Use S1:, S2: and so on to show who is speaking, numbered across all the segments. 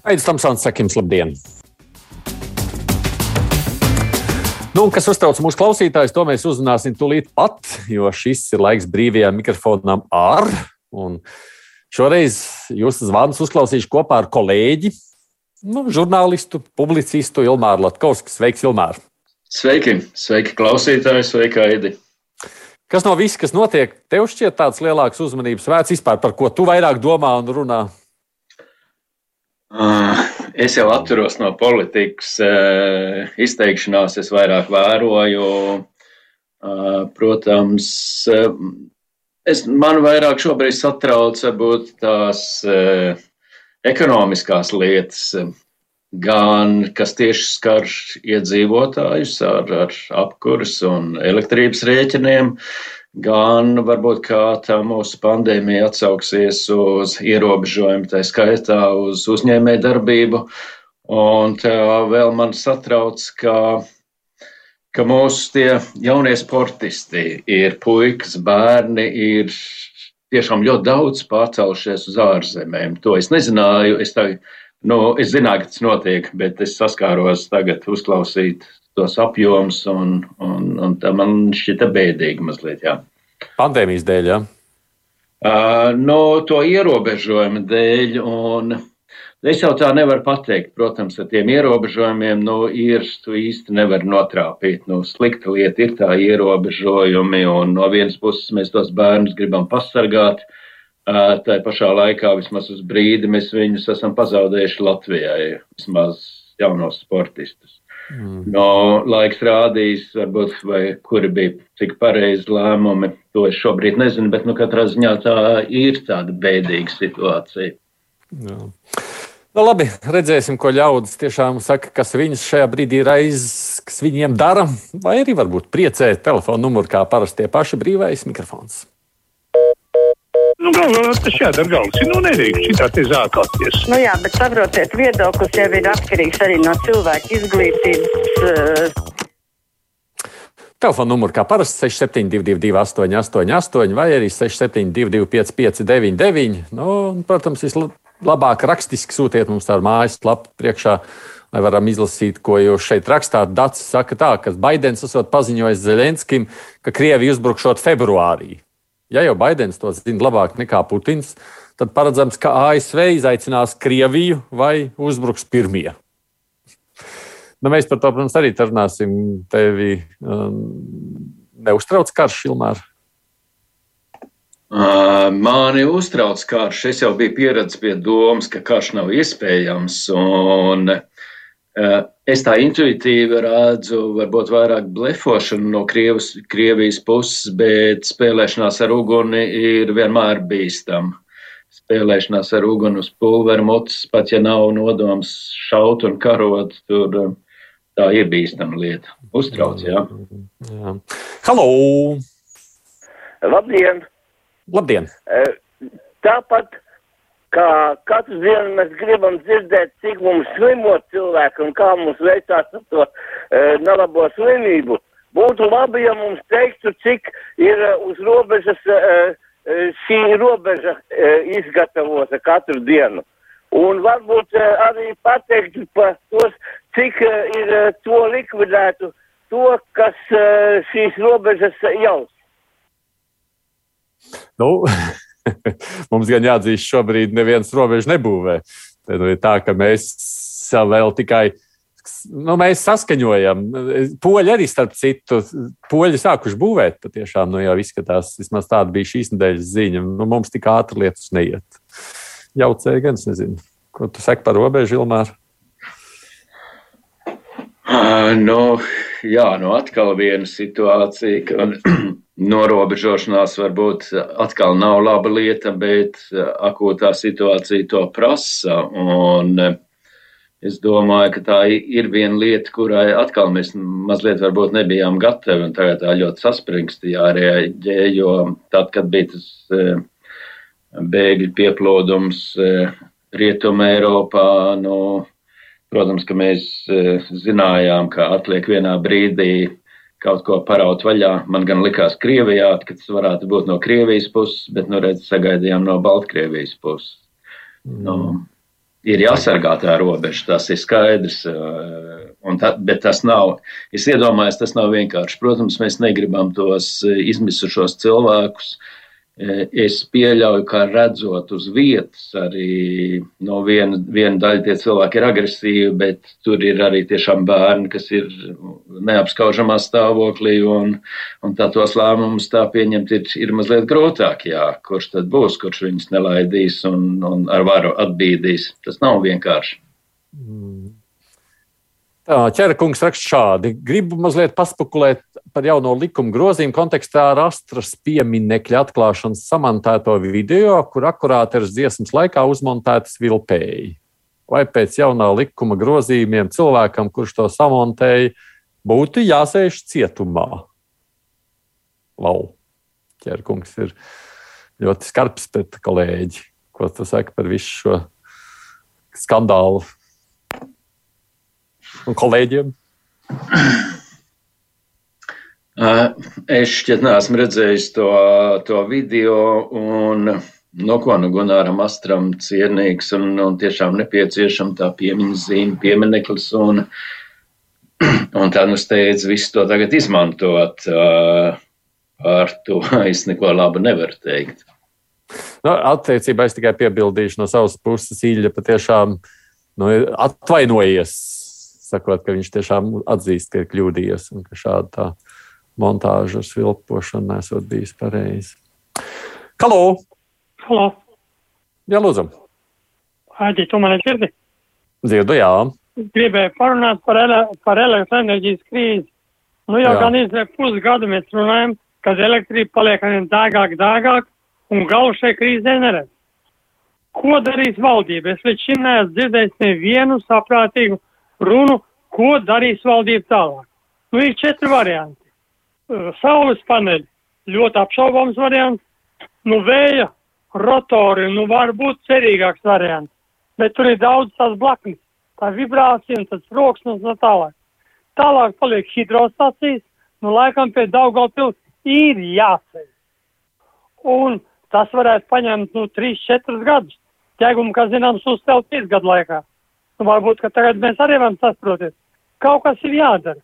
S1: Aizsmeļamies, Tamsons, sakim, labdien! Nu, kas uztrauc mūsu klausītājus, to mēs uzzināsim tūlīt pat, jo šis ir laiks brīvajam mikrofonam ar. Un šoreiz jūs zvans uzklausīšu kopā ar kolēģi, nu, žurnālistu, publicistu Ilmāru Latkovskis. Sveiks, Ilmār!
S2: Sveiki, sveiki klausītāji, sveika Aidi!
S1: Kas no viss, kas notiek, tev šķiet tāds lielāks uzmanības vērts vispār, par ko tu vairāk domā un runā?
S2: Uh, es jau atturos no politikas uh, izteikšanās, es vairāk vēroju. Uh, protams, es, man vairāk šobrīd satrauc varbūt tās ekonomiskās lietas, gan kas tieši skar iedzīvotājus ar, ar apkuras un elektrības rēķiniem, gan varbūt kā tā mūsu pandēmija atsauksies uz ierobežojumu, tā skaitā uz uzņēmē darbību. Un tā vēl man satrauc, ka, ka mūsu tie jaunie sportisti ir puikas, bērni, ir tiešām ļoti daudz pārcēlušies uz ārzemēm. To es nezināju. Es, tā, nu, es zināju, ka tas notiek, bet es saskāros tagad uzklausīt tos apjomus, un, un, un tā man šķita bēdīgi mazliet. Jā.
S1: Pandēmijas dēļ, jā? Ja?
S2: Uh, no to ierobežojumu dēļ, un es jau tā nevaru pateikt, protams, ar tiem ierobežojumiem, nu, ir, tu īsti nevar notrāpīt, nu, slikta lieta ir tā ierobežojumi, un no vienas puses mēs tos bērnus gribam pasargāt, uh, tā pašā laikā vismaz uz brīdi mēs viņus esam pazaudējuši Latvijai, vismaz jaunos sportistus. Mm. No laiks rādīs, varbūt, vai kuri bija cik pareizi lēmumi, to es šobrīd nezinu, bet nu, katrā ziņā tā ir tāda bēdīga situācija. Jā.
S1: Nu, labi, redzēsim, ko ļaudis tiešām saka, kas viņus šajā brīdī ir aiz, kas viņiem dara, vai arī varbūt priecē telefonu numuru, kā parasti tie paši brīvais mikrofons.
S3: Nu, galvenā tas jādara galvas. Nu, nedrīkst šitā te zākāties.
S4: Nu jā, bet saprotiet, viedoklis jau ir atkarīgs arī no cilvēka izglītības. Uh...
S1: Telefona numurs kā parasti 6722, 888, vai arī 672, 559, nu, protams, vislabāk rakstiski sūtiet mums tādu mājaslapu priekšā, lai varam izlasīt, ko jūs šeit rakstāt. Dats saka tā, ka Baidens esot paziņojis Zeļenskim, ka Krievi uzbrukšot februārī. Ja jau Baidens to zina labāk nekā Putins, tad paredzams, ka ASV izaicinās Krieviju vai uzbruks pirmie. Nu, mēs par to, protams, arī runāsim. Tevi um, neuztrauc karš, Ilmāra?
S2: Uh, mani uztrauc karš. Es jau biju pieredzējis pie domas, ka karš nav iespējams. Un, uh, Es tā intuitīvi redzu, varbūt vairāk blefošanu no Krievas, Krievijas puses, bet spēlēšanās ar uguni ir vienmēr bīstama. Spēlēšanās ar uguni uz pulveru mutes, pat ja nav nodoms šaut un karot, tur um, tā ir bīstama lieta. Uztrauc, jā. jā.
S1: Halo!
S4: Labdien!
S1: Labdien!
S4: Eh, tāpat kā katru dienu mēs gribam dzirdēt, cik mums slimo cilvēki un kā mums veicās ar to e, nelabo slimību. Būtu labi, ja mums teiktu, cik ir e, uz robežas e, e, šī robeža e, izgatavota katru dienu. Un varbūt e, arī pateikt par tos, cik e, ir e, to likvidētu, to, kas e, šīs robežas jaus.
S1: Nu, Mums gan jāatzīst, šobrīd neviens robežu nebūvē. Tad ir tā, ka mēs vēl tikai. Nu, mēs saskaņojam. Poļi arī, starp citu, poļi sākuši būvēt. Patiešām nu, jau izskatās, vismaz tāda bija šīs nedēļas ziņa. Nu, mums tik ātri lietas neiet. Jaucēji gan, es nezinu, ko tu saki par robežu, Ilmāra.
S2: Uh, nu, jā, nu atkal viena situācija, ka norobežošanās varbūt atkal nav laba lieta, bet akūtā situācija to prasa. Un es domāju, ka tā ir viena lieta, kurai atkal mēs mazliet varbūt nebijām gatavi, un tagad tā ļoti saspringsti jārēģē, jo tad, kad bija tas bēgļu pieplūdums Rietumē Eiropā, nu, Protams, ka mēs zinājām, ka atliek vienā brīdī kaut ko paraut vaļā. Man gan likās Krievijā, ka tas varētu būt no Krievijas puses, bet, nu, redz, sagaidījām no Baltkrievijas puses. Mm. Nu, ir jāsargā tā robeža, tas ir skaidrs. Tā, bet tas nav, es iedomājos, tas nav vienkārši. Protams, mēs negribam tos izmisušos cilvēkus uh, Es pieļauju, ka redzot uz vietas, arī no viena, viena daļa tie cilvēki ir agresīvi, bet tur ir arī tiešām bērni, kas ir neapskaužamā stāvoklī, un, un tā tos lēmumus tā pieņemt ir, ir mazliet grūtāk, jā, kurš tad būs, kurš viņus nelaidīs un, un ar varu atbīdīs. Tas nav vienkārši. Mm.
S1: Tā, ķēra kungs raksta šādi. Gribu mazliet paspekulēt par jauno likumu grozījumu kontekstā ar astras pieminekļa atklāšanas samantēto video, kur akurāti ir dziesmas laikā uzmontētas vilpēji. Vai pēc jaunā likuma grozījumiem cilvēkam, kurš to samontēja, būtu jāsēž cietumā? Lau, ķērkungs ir ļoti skarbs pret kolēģi. Ko tu saki par visu šo skandālu un kolēģiem?
S2: Es šķiet, neesmu redzējis to, to video, un no ko nu Gunāram Astram cienīgs un, un tiešām nepieciešama tā piemiņas zīme, piemineklis, un, un tā nu steidz visu to tagad izmantot. Par to es neko labu nevaru teikt.
S1: Nu, attiecībā es tikai piebildīšu no savas puses, Īļa patiešām nu, atvainojies, sakot, ka viņš tiešām atzīst, ka ir kļūdījies un ka šāda tā montāža ar svilpošanu nesot bijis pareizi. Halo!
S5: Halo!
S1: Jā, lūdzu!
S5: Aģi, tu mani dzirdi?
S1: Dzirdu, jā.
S5: Gribēju parunāt par, ele par elektroenerģijas krīzi. Nu jau jā. gan izvēl pusgadu mēs runājam, kad elektrība paliek arvien dārgāk, dārgāk, un galu šai krīzē neredz. Ko darīs valdība? Es līdz šim neesmu dzirdējis nevienu saprātīgu runu, ko darīs valdība tālāk. Nu, ir četri varianti. Eh, saules paneļi ļoti apšaubāms variants. Nu, vēja rotori, nu, var būt cerīgāks variants, bet tur ir daudz tās blaknes, tā vibrācija un tas troksnis un tālāk. Tālāk paliek hidrostācijas, nu, laikam pie Daugaupils ir jāceļ. Un tas varētu paņemt, nu, 3-4 gadus. Ķēgumu, kā zināms, uzcelt 5 gadu laikā. Nu, varbūt, ka tagad mēs arī varam saproties. Kaut kas ir jādara.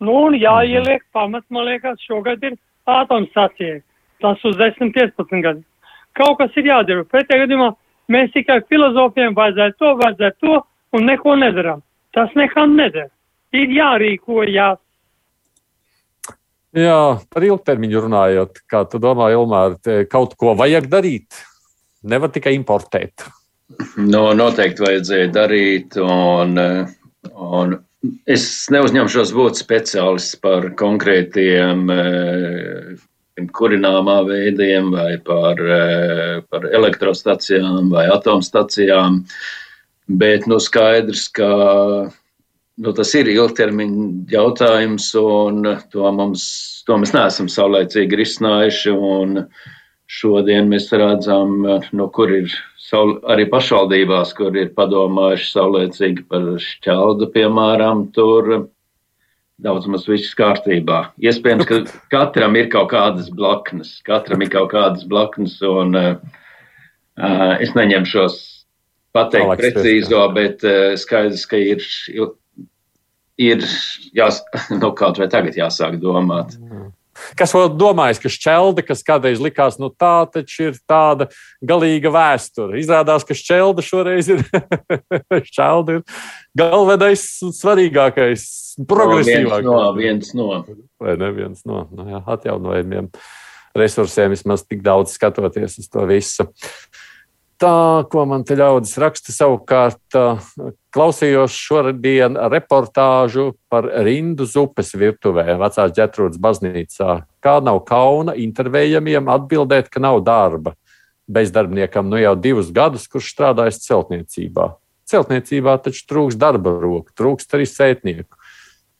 S5: Nu, un jāieliek pamat, man liekas, šogad ir atomstacija. Tas uz 10, 15 gadus. Kaut kas ir jādara. Pretējā gadījumā mēs tikai filozofiem vajadzētu to, vajadzētu to un neko nedaram. Tas nekam neder. Ir jārīkojas.
S1: Jā, par ilgtermiņu runājot, kā tu domā, Ilmār, kaut ko vajag darīt. Nevar tikai importēt.
S2: No, noteikti vajadzēja darīt, un, un Es neuzņemšos būt speciālists par konkrētiem eh, kurināmā veidiem vai par, eh, par elektrostacijām vai atomstacijām, bet nu, skaidrs, ka nu, tas ir ilgtermiņa jautājums un to, mums, to mēs neesam saulēcīgi risinājuši. Un, Šodien mēs redzam, nu, kur ir saul, arī pašvaldībās, kur ir padomājuši saulēcīgi par šķeldu, piemēram, tur daudz maz viss kārtībā. Iespējams, ka katram ir kaut kādas blaknes, katram ir kaut kādas blaknes, un uh, es neņemšos pateikt Alex, precīzo, bet uh, skaidrs, ka ir, ir jās, nu, kaut vai tagad jāsāk domāt. Mm.
S1: Kas vēl domājis, ka šķelde, kas kādreiz likās, nu tā taču ir tāda galīga vēsture. Izrādās, ka šķelde šoreiz ir, šķelde ir galvenais un svarīgākais, progresīvākais.
S2: No, viens no.
S1: Vai ne viens no, no nu jā, atjaunojumiem resursiem, vismaz tik daudz skatoties uz to visu. Tā, ko man te ļaudis raksta, savukārt klausījos šodien reportāžu par rindu zupes virtuvē vecās ģetrūdas baznīcā. Kā nav kauna intervējamiem atbildēt, ka nav darba bezdarbniekam nu jau divus gadus, kurš strādājis celtniecībā. Celtniecībā taču trūks darba roku, trūkst arī sētnieku.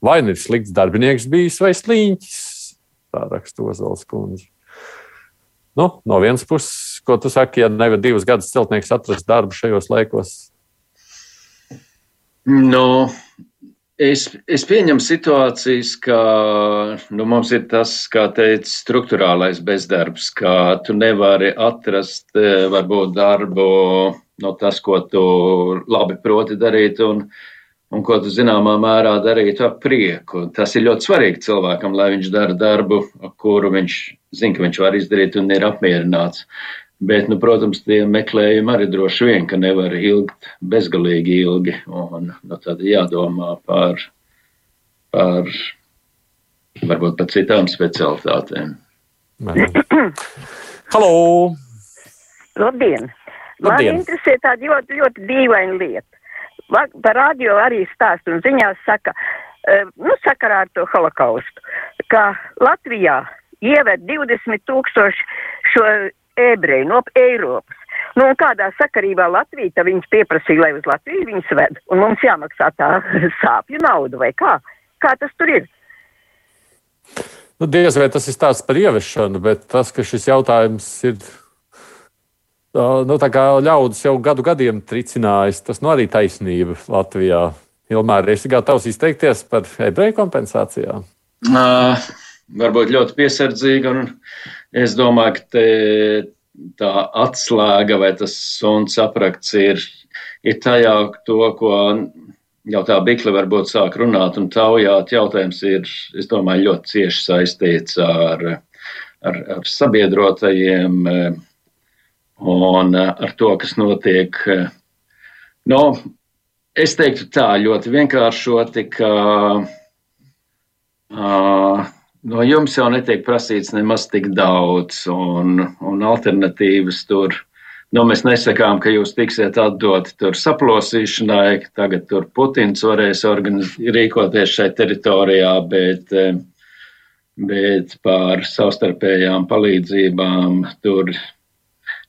S1: Vai nu ir slikts darbinieks bijis vai sliņķis, tā raksta Ozols kundze. Nu, no vienas puses, ko tu saki, ja nevar divus gadus celtnieks atrast darbu šajos laikos?
S2: Nu, es, es pieņemu situācijas, ka nu, mums ir tas, kā teica, struktūrālais bezdarbs, ka tu nevari atrast eh, varbūt darbu no tas, ko tu labi proti darīt un, un ko tu zināmā mērā darītu ap prieku. Tas ir ļoti svarīgi cilvēkam, lai viņš dara darbu, kuru viņš zina, ka viņš var izdarīt un ir apmierināts. Bet, nu, protams, tie meklējumi arī droši vien, ka nevar ilgt bezgalīgi ilgi. Un, nu, tad jādomā par, par varbūt par citām specialitātēm.
S1: Halo!
S6: Labdien! Man
S1: Labdien.
S6: interesē tāda ļoti, ļoti dīvaina lieta. Par radio arī stāst un ziņās saka, eh, nu, sakarā ar to holokaustu, ka Latvijā ieved 20 tūkstoši šo ebreju no Eiropas. Nu, un kādā sakarībā Latvija, tad viņas pieprasīja, lai uz Latviju viņas ved, un mums jāmaksā tā sāpju nauda, vai kā? Kā tas tur ir?
S1: Nu, diez vai tas ir stāsts par ieviešanu, bet tas, ka šis jautājums ir nu, tā kā ļaudis jau gadu gadiem tricinājis, tas nu arī taisnība Latvijā. Ilmēr, esi gatavs izteikties par ebreju kompensācijām?
S2: Uh, varbūt ļoti piesardzīgi, un es domāju, ka tā atslēga vai tas suns aprakts ir, ir tajā, to, ko jau tā bikle varbūt sāk runāt un taujāt. Jautājums ir, es domāju, ļoti cieši saistīts ar, ar, ar sabiedrotajiem un ar to, kas notiek. No, es teiktu tā ļoti vienkāršoti, ka uh, no jums jau netiek prasīts nemaz tik daudz, un, un alternatīvas tur. Nu, mēs nesakām, ka jūs tiksiet atdoti tur saplosīšanai, ka tagad tur Putins varēs rīkoties šai teritorijā, bet, eh, bet par savstarpējām palīdzībām tur,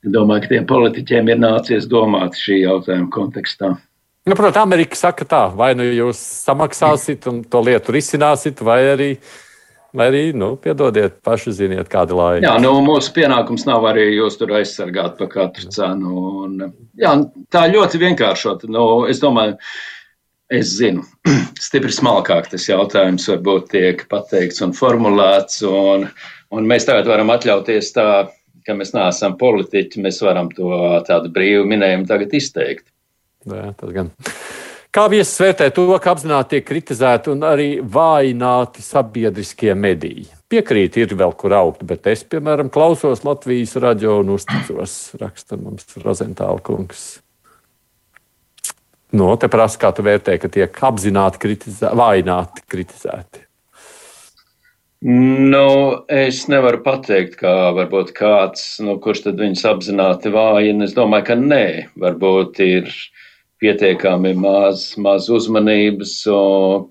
S2: domāju, ka tiem politiķiem ir nācies domāt šī jautājuma kontekstā.
S1: Nu, Protams, Amerika saka tā, vai nu jūs samaksāsiet un to lietu risināsiet, vai arī, vai arī nu, piedodiet, paši ziniet, kāda laika.
S2: Jā, nu, mūsu pienākums nav arī jūs tur aizsargāt par katru cenu. Un, jā, tā ļoti vienkāršot. Nu, es domāju, es zinu, stipri smalkāk tas jautājums varbūt tiek pateikts un formulēts. Un, un mēs tagad varam atļauties tā, ka mēs neesam politiķi, mēs varam to tādu brīvu minējumu tagad izteikt.
S1: Jā, tas gan. Kā viesis vērtē to, ka apzināti tiek kritizēti un arī vājināti sabiedriskie mediji? Piekrīt, ir vēl kur augt, bet es, piemēram, klausos Latvijas radio un uzticos, raksta mums Rozentāla kungs. No, te prasa, kā tu vērtē, ka tiek apzināti kritizēti, vājināti kritizēti.
S2: Nu, es nevaru pateikt, kā varbūt kāds, nu, kurš tad viņus apzināti vājina. Es domāju, ka nē, varbūt ir pietiekami maz, maz uzmanības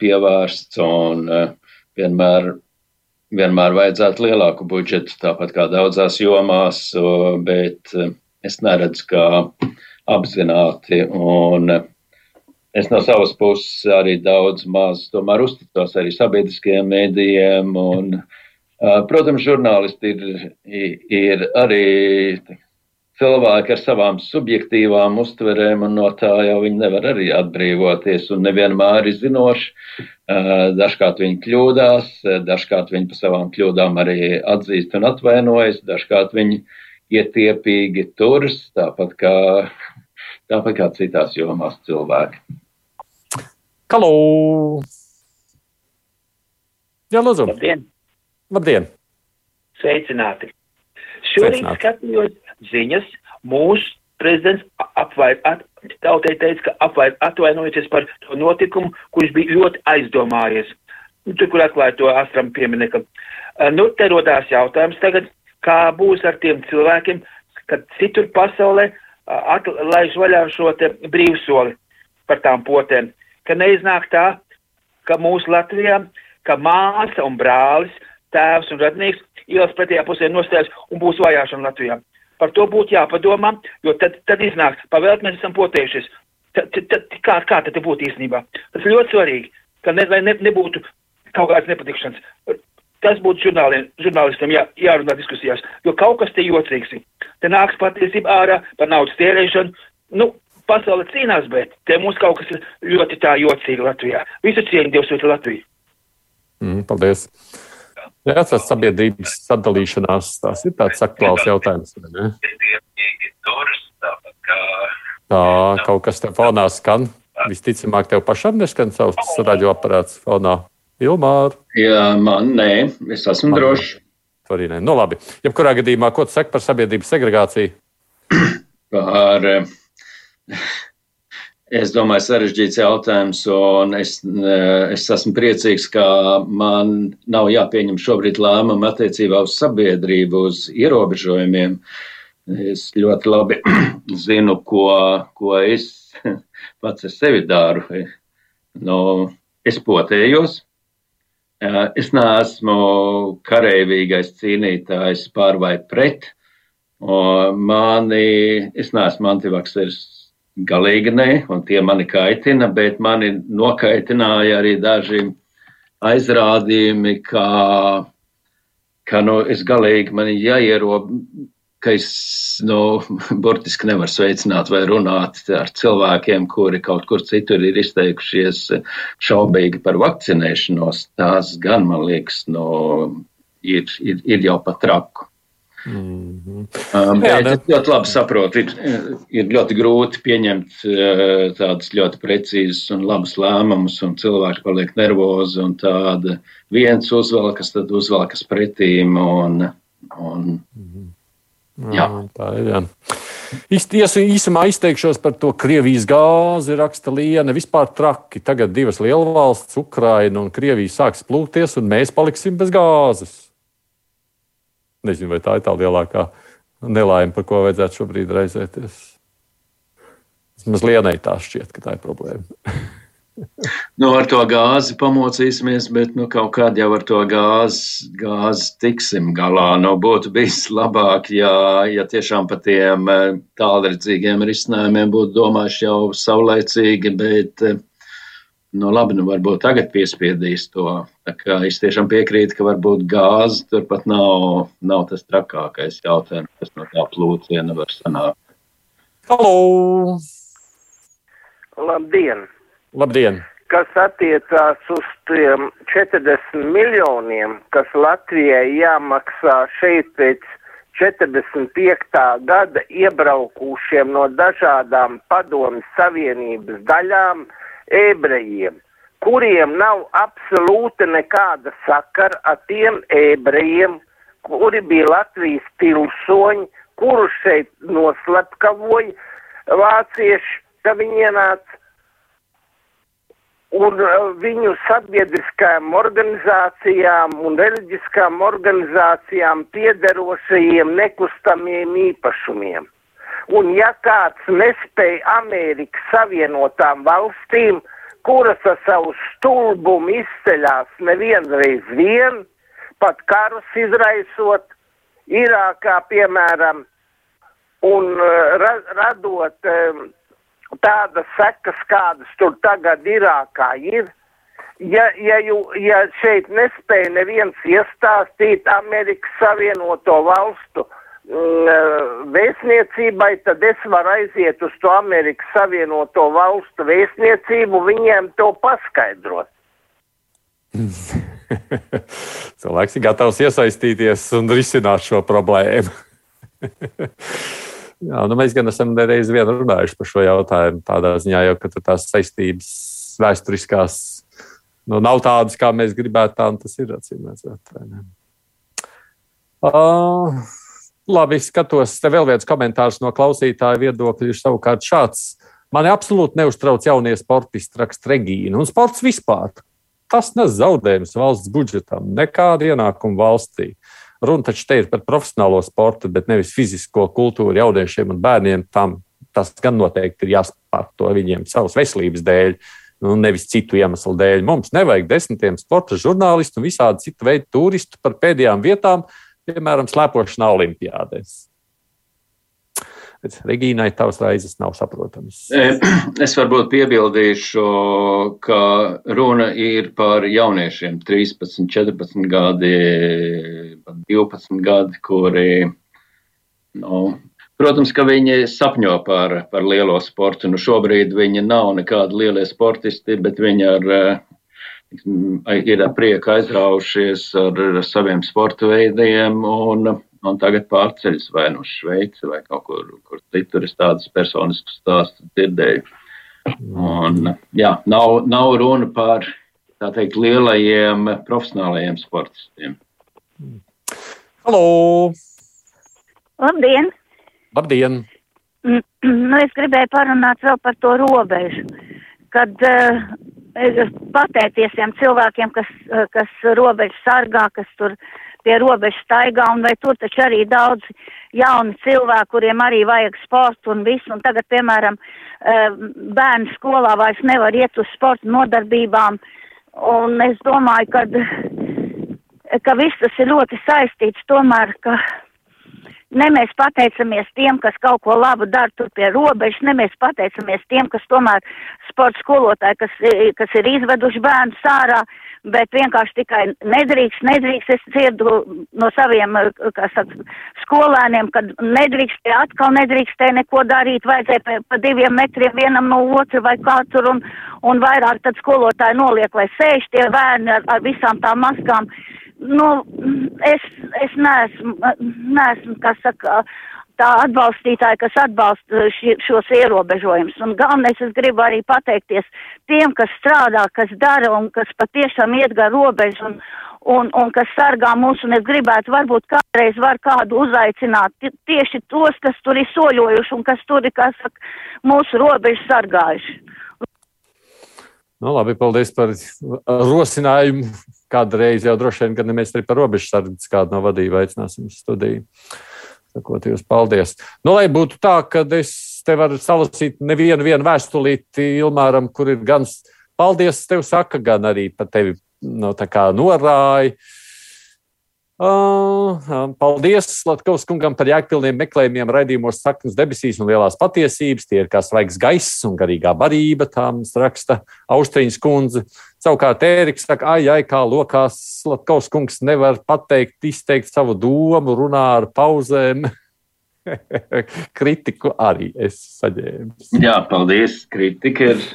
S2: pievērsts un uh, vienmēr, vienmēr vajadzētu lielāku budžetu, tāpat kā daudzās jomās, bet uh, es neredzu, kā apzināti un uh, Es no savas puses arī daudz maz tomēr uzticos arī sabiedriskajiem mēdījiem. Un, protams, žurnālisti ir, ir arī cilvēki ar savām subjektīvām uztverēm, un no tā jau viņi nevar arī atbrīvoties. Un nevienmēr ir zinoši. Uh, dažkārt viņi kļūdās, dažkārt viņi par savām kļūdām arī atzīst un atvainojas, dažkārt viņi ietiepīgi turas, tāpat kā, tāpat kā citās jomās cilvēki.
S1: Halo! Jā, lūdzu.
S7: Labdien!
S1: Labdien!
S7: Sveicināti! Šorīt
S1: Sveicināti.
S7: skatījos ziņas, mūsu prezidents apvair, at, tautai teica, ka apvair, atvainojoties par to notikumu, kurš bija ļoti aizdomājies. Nu, Tur, kur atklāja to astram pieminieku. Uh, Nu, te rodās jautājums tagad, kā būs ar tiem cilvēkiem, kad citur pasaulē atlaiž vaļā šo te brīvsoli par tām potēm. Ka neiznāk tā, ka mūsu Latvijā, ka māsa un brālis, tēvs un radnieks ielas pretējā pusē nostājas un būs vajāšana Latvijā. Par to būtu jāpadomā, jo tad, tad iznāks, pavēlt mēs esam potējušies. Tad, tad, kā, kā tad būtu īstenībā? Tas ir ļoti svarīgi, ka ne, lai ne, nebūtu kaut kādas nepatikšanas. Tas būtu žurnāliem, žurnālistiem jā, jārunā diskusijās, jo kaut kas te jocīgs ir. Te nāks patiesība ārā par naudas tērēšanu. Nu, pasaule cīnās, bet te mums kaut kas ļoti tā jocīgi Latvijā. Visu cieņu Dievs ir Latvija.
S1: Mm, paldies! Jā, tas sabiedrības sadalīšanās, tas ir tāds aktuāls jautājums. Tā kaut kas te fonā skan. Visticamāk, tev pašam neskan savs radioaparāts fonā. Ilmār.
S2: Jā, man nē, es esmu man, drošs.
S1: Tur arī nē. Nu, labi. Jebkurā gadījumā, ko tu saki par sabiedrības segregāciju?
S2: par, es domāju, sarežģīts jautājums, un es, es esmu priecīgs, ka man nav jāpieņem šobrīd lēmumu attiecībā uz sabiedrību, uz ierobežojumiem. Es ļoti labi zinu, ko, ko es pats ar sevi daru. Nu, es potējos. Es neesmu karavīgais cīnītājs pār vai pret. Mani, es neesmu antivakseris galīgi nē, un tie mani kaitina, bet mani nokaitināja arī daži aizrādījumi, ka, ka nu, es galīgi man jāierobežo ka es nu, burtiski nevaru sveicināt vai runāt ar cilvēkiem, kuri kaut kur citur ir izteikušies šaubīgi par vakcinēšanos. Tās gan, man liekas, nu, ir, ir, ir jau pat traku. Mm -hmm. um, Jā, bet es ļoti labi saprotu, ir, ir ļoti grūti pieņemt uh, tādus ļoti precīzus un labus lēmumus, un cilvēki paliek nervozi, un tāda viens uzvelkas, tad uzvelkas pretīm. Un, un, mm -hmm.
S1: Jā. Tā ir. Jā. Īs, īsumā izteikšos par to Krievijas gāzi, raksta Liena. Vispār traki. Tagad divas lielvalstis, Ukraina un Krievija, sāks plūkties, un mēs paliksim bez gāzes. Nezinu, vai tā ir tā lielākā nelaime, par ko vajadzētu šobrīd raizēties. Vismaz Lienai tā šķiet, ka tā ir problēma.
S2: Nu, ar to gāzi pamocīsimies, bet nu, kaut kādā jau ar to gāzi, gāzi tiksim galā. Nu, būtu bijis labāk, ja, ja tiešām par tiem eh, tālredzīgiem risinājumiem būtu domājuši jau saulēcīgi, bet eh, nu, labi, nu, varbūt tagad piespiedīs to. Es tiešām piekrītu, ka varbūt gāzi turpat nav, nav tas trakākais jautājums, kas no tā plūciena var sanākt.
S1: Halo!
S4: Labdien!
S1: Labdien!
S4: Kas attiecās uz tiem 40 miljoniem, kas Latvijai jāmaksā šeit pēc 45. gada iebraukušiem no dažādām padomju savienības daļām ebrejiem, kuriem nav absolūti nekāda sakara ar tiem ebrejiem, kuri bija Latvijas pilsoņi, kurus šeit noslepkavoja vācieši, ka viņi ienāca un uh, viņu sabiedriskajām organizācijām un reliģiskām organizācijām piederošajiem nekustamiem īpašumiem. Un ja kāds nespēja Amerikas Savienotām valstīm, kuras ar savu stulbumu izceļās nevienreiz vien, pat karus izraisot, Irākā piemēram, un uh, ra radot um, tādas sekas, kādas tur tagad Irākā ir. Ja, ja, ju, ja šeit nespēja neviens iestāstīt Amerikas Savienoto valstu vēstniecībai, tad es varu aiziet uz to Amerikas Savienoto valstu vēstniecību, viņiem to paskaidrot.
S1: Cilvēks ir gatavs iesaistīties un risināt šo problēmu. Jā, nu mēs gan esam reiz vien runājuši par šo jautājumu. Tādā ziņā jau, ka tās saistības vēsturiskās nu, nav tādas, kā mēs gribētu, tā tas ir acīm redzot. Uh, labi, skatos, te vēl viens komentārs no klausītāja viedokļa ir savukārt šāds. Mani absolūti neuztrauc jaunie sportisti, raksta Regīna, un sports vispār. Tas nes zaudējumus valsts budžetam, nekāda ienākuma valstī. Runa taču te ir par profesionālo sportu, bet nevis fizisko kultūru jauniešiem un bērniem. Tam tas gan noteikti ir jāspārto viņiem savas veselības dēļ. Nu, nevis citu iemeslu dēļ. Mums nevajag desmitiem sporta žurnālistu un visādi citu veidu turistu par pēdējām vietām, piemēram, slēpošanā Olimpijādēs. Regīnai tavs raizes nav saprotamas.
S2: Es varbūt piebildīšu, ka runa ir par jauniešiem 13, 14 gadi, 12 gadi, kuri, nu, protams, ka viņi sapņo par, par lielo sportu. Nu, šobrīd viņi nav nekādi lielie sportisti, bet viņi ar, ir ar prieku aizraujušies ar, ar saviem sporta veidiem un un tagad pārceļas vai nu uz Šveici vai kaut kur, kur citur. Es tādas personiskas stāstus dzirdēju. Un, jā, nav, nav runa par tā teikt, lielajiem profesionālajiem sportistiem.
S1: Halo!
S8: Labdien!
S1: Labdien!
S8: Nu, es gribēju parunāt vēl par to robežu, kad uh, pateikties tiem cilvēkiem, kas, uh, kas robežu sargā, kas tur pie robežas staigā, un vai tur taču arī daudz jauni cilvēki, kuriem arī vajag sportu un visu, un tagad, piemēram, uh, bērnu skolā vairs nevar iet uz sporta nodarbībām, un es domāju, ka, ka viss tas ir ļoti saistīts tomēr, ka Ne mēs pateicamies tiem, kas kaut ko labu dara tur pie robežas, ne mēs pateicamies tiem, kas tomēr sporta skolotāji, kas, kas ir izveduši bērnu sārā, bet vienkārši tikai nedrīkst, nedrīkst, es dzirdu no saviem, saka, skolēniem, kad nedrīkstē, atkal nedrīkstē neko darīt, vajadzēja pa, pa diviem metriem vienam no otra vai kā tur un, un vairāk tad skolotāji noliek, lai sēž tie bērni ar, ar visām tām maskām nu, es, es neesmu, neesmu, kas saka, tā atbalstītāja, kas atbalsta ši, šos ierobežojumus. Un galvenais es gribu arī pateikties tiem, kas strādā, kas dara un kas patiešām iet gar robežu un, un, un kas sargā mūs. Un es gribētu varbūt kādreiz var kādu uzaicināt tieši tos, kas tur ir soļojuši un kas tur ir, kas saka, mūsu robežu sargājuši.
S1: Nu, labi, paldies par rosinājumu. Kādreiz jau droši vien, kad mēs arī par robežu sardzes kādu no vadību aicināsim uz studiju. Sakot, jūs paldies. Nu, lai būtu tā, ka es te varu salasīt nevienu vēstulīti Ilmāram, kur ir gan paldies tev saka, gan arī par tevi no, nu, norāja. Uh, paldies Latvijas kungam par jēgpilniem meklējumiem, raidījumos saknes debesīs un lielās patiesības. Tie ir kā svaigs gaiss un garīgā barība, tā mums raksta Austrijas kundze. Savukārt Ēriks saka, ai, ai, kā lokās Latvijas kungs nevar pateikt, izteikt savu domu, runā ar pauzēm. Kritiku arī es saņēmu.
S2: Jā, paldies. Kritika ir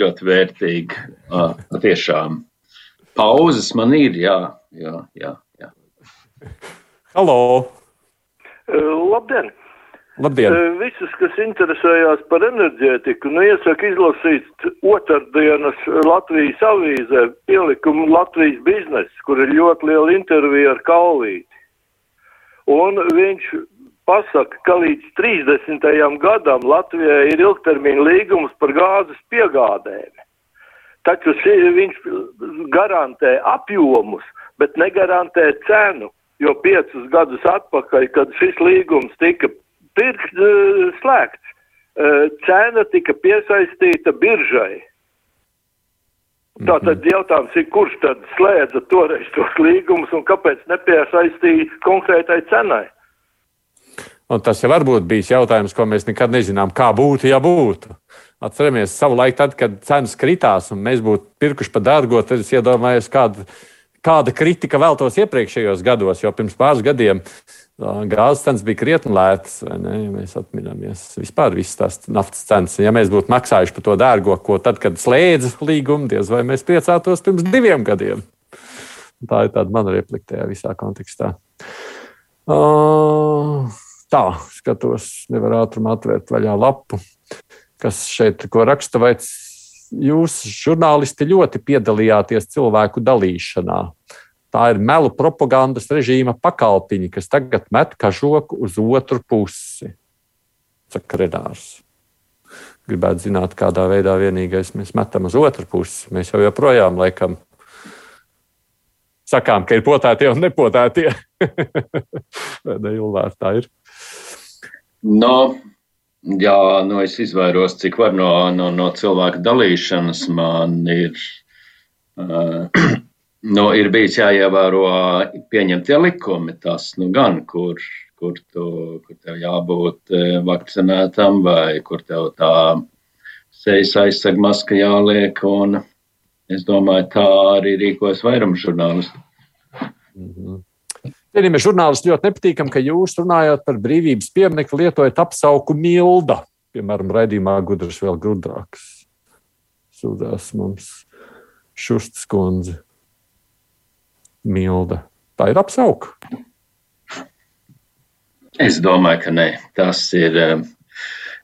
S2: ļoti vērtīga. Tiešām. Pauzes man ir, jā, jā, jā.
S1: Halo!
S9: Uh, labdien!
S1: Labdien!
S9: Uh, visus, kas interesējās par enerģētiku, nu iesaku izlasīt otrdienas Latvijas avīzē pielikumu Latvijas biznesa, kur ir ļoti liela intervija ar Kalvīti. Un viņš pasaka, ka līdz 30. gadam Latvijai ir ilgtermiņa līgums par gāzes piegādēm. Taču viņš garantē apjomus, bet negarantē cenu jo piecus gadus atpakaļ, kad šis līgums tika pirkt, eh, slēgts, eh, cena tika piesaistīta biržai. Tātad mhm. jautājums ir, kurš tad slēdza toreiz tos līgumus un kāpēc nepiesaistīja konkrētai cenai?
S1: Un tas jau varbūt bijis jautājums, ko mēs nekad nezinām, kā būtu, ja būtu. Atceramies, savu laiku, tad, kad cenas kritās un mēs būtu pirkuši par dārgo, tad es iedomājos, kāda kāda kritika vēltos iepriekšējos gados, jo pirms pāris gadiem gāzes cenas bija krietni lētas. Ja mēs atminamies vispār visas tās naftas cenas. Ja mēs būtu maksājuši par to dārgo, ko tad, kad slēdza līgumu, diez vai mēs priecātos pirms diviem gadiem. Tā ir tāda mana replika tajā visā kontekstā. Uh, tā, skatos, nevar ātrumā atvērt vaļā lapu, kas šeit ko raksta. Vai jūs, žurnālisti, ļoti piedalījāties cilvēku dalīšanā. Tā ir melu propagandas režīma pakalpiņi, kas tagad met kažoku uz otru pusi. Saka Renārs. Gribētu zināt, kādā veidā vienīgais mēs metam uz otru pusi. Mēs jau joprojām laikam sakām, ka ir potētie un nepotētie. Vai ne, Ilvār, tā ir?
S2: No, Jā, nu es izvairos, cik var no, no, no cilvēka dalīšanas. Man ir, uh, nu, ir bijis jāievēro pieņemtie likumi. Tas nu gan, kur, kur, tu, kur tev jābūt vakcinētam vai kur tev tā sejas aizsarga maska jāliek. Un es domāju, tā arī rīkojas vairums žurnālistu.
S1: Mm -hmm. Cienījamie žurnālisti, ļoti nepatīkami, ka jūs runājot par brīvības pieminiektu, lietojat apsauku milda. Piemēram, raidījumā gudrs vēl gudrāks. Sūdzās mums Šustas kundze. Milda. Tā ir apsauka.
S2: Es domāju, ka nē. Tas ir. eh,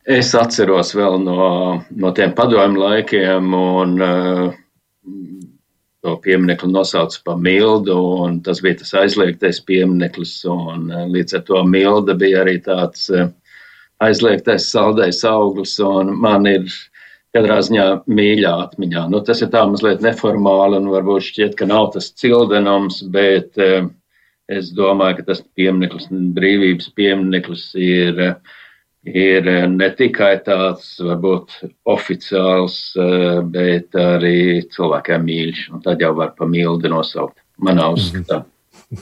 S2: Es atceros vēl no, no tiem padomju laikiem, un uh, to pieminiektu nosauca par mildu, un tas bija tas aizliegtais piemineklis. Un, uh, līdz ar to milda bija arī tāds uh, aizliegtais saldais auglis, un man ir katrā ziņā mīļā atmiņā. Nu, tas ir tā mazliet neformāli, un varbūt šķiet, ka nav tas cildenums, bet uh, es domāju, ka tas piemineklis, brīvības piemineklis ir. Uh, ir ne tikai tāds, varbūt, oficiāls, bet arī cilvēkiem mīļš. Un tad jau var pa mildi nosaukt. Manā uzskatā.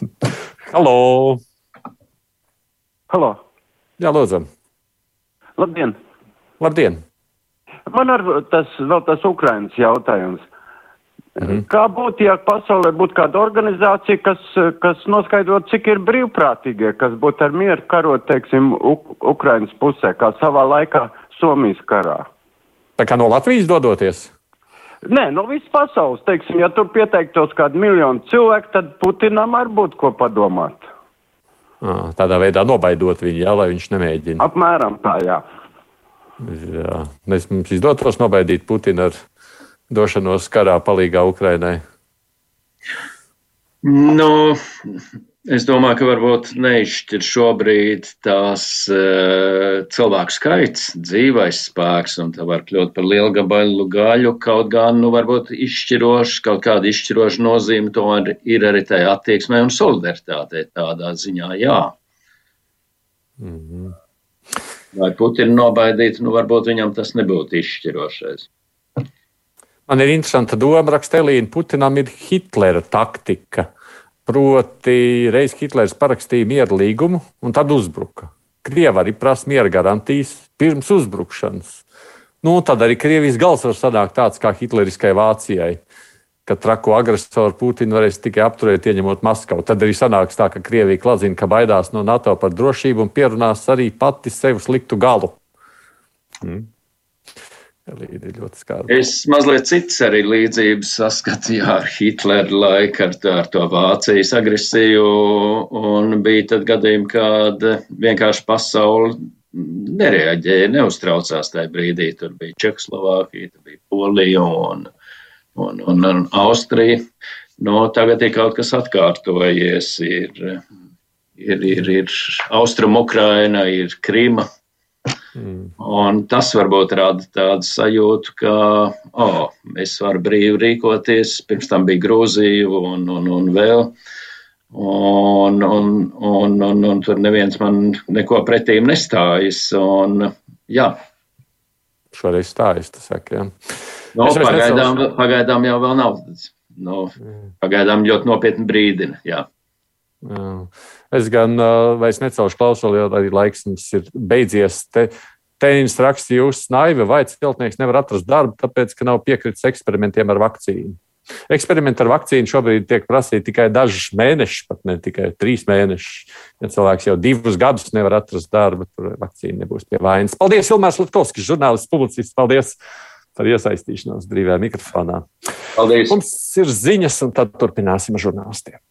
S1: Halo!
S10: Halo!
S1: Jā, lūdzu!
S10: Labdien!
S1: Labdien!
S10: Man ar tas vēl tas Ukrainas jautājums. Mhm. Kā būtu, ja pasaulē būtu kāda organizācija, kas, kas noskaidrot, cik ir brīvprātīgie, kas būtu ar mieru karot, teiksim, Uk Ukrainas pusē, kā savā laikā Somijas karā?
S1: Tā kā no Latvijas dodoties?
S10: Nē, no visas pasaules, teiksim, ja tur pieteiktos kādu miljonu cilvēku, tad Putinam arī būtu ko padomāt.
S1: À, tādā veidā nobaidot viņu, jā, lai viņš nemēģina.
S10: Apmēram tā, jā.
S1: Jā, mēs mums izdotos nobaidīt Putinu ar došanos karā palīgā Ukrainai?
S2: Nu, es domāju, ka varbūt neizšķir šobrīd tās uh, cilvēku skaits, dzīvais spēks, un tā var kļūt par lielu gabalu gaļu. Kaut gan, nu, varbūt izšķiroši, kaut kāda izšķiroša nozīme to ir arī tajā attieksmē un solidaritātei tādā ziņā, jā. Mm -hmm. Vai Putinu nobaidīt, nu, varbūt viņam tas nebūtu izšķirošais.
S1: Man ir interesanta doma, raksta Elīna, Putinam ir Hitlera taktika. Proti, reiz Hitlers parakstīja mieru līgumu un tad uzbruka. Krievi arī prasa miera garantijas pirms uzbrukšanas. Nu, tad arī Krievijas gals var sanākt tāds kā Hitleriskai Vācijai, ka trako agresoru Putinu varēs tikai apturēt, ieņemot Maskavu. Tad arī sanāks tā, ka Krievija kladzina, ka baidās no NATO par drošību un pierunās arī pati sev sliktu galu. Mm.
S2: Elīde ļoti skarba. Es mazliet cits arī līdzības saskatījā ar Hitleru laiku, ar, ar to Vācijas agresiju, un bija tad gadījumi, kad vienkārši pasauli nereaģēja, neuztraucās tajā brīdī. Tur bija Čehoslovākija, tur bija Polija un, un, un, un Austrija. No, nu, tagad ir kaut kas atkārtojies. Ir, ir, ir, ir Austrum Ukraina, ir Krima, Mm. Un tas varbūt rada tādu sajūtu, ka oh, es varu brīvi rīkoties. Pirms tam bija Grūzija un, un, un vēl. Un, un, un, un, un tur neviens man neko pretīm nestājas. Un, jā.
S1: Šoreiz stājas, tas saka, jā.
S2: No, pagaidām, pagaidām jau vēl nav. No, pagaidām ļoti nopietni brīdina, jā.
S1: Jā. Es gan vairs necelšu klausuli, jo arī laiks mums ir beidzies. Te, Tēnis rakstīja, jūs naivi vai celtnieks nevar atrast darbu, tāpēc, ka nav piekritis eksperimentiem ar vakcīnu. Eksperimenti ar vakcīnu šobrīd tiek prasīti tikai dažus mēnešus, pat ne tikai trīs mēnešus. Ja cilvēks jau divus gadus nevar atrast darbu, tad vakcīna nebūs pie vainas. Paldies, Ilmārs Latkovskis, žurnālists, publicists. Paldies par iesaistīšanos brīvajā mikrofonā.
S2: Paldies.
S1: Mums ir ziņas, un tad turpināsim ar žurnālistiem.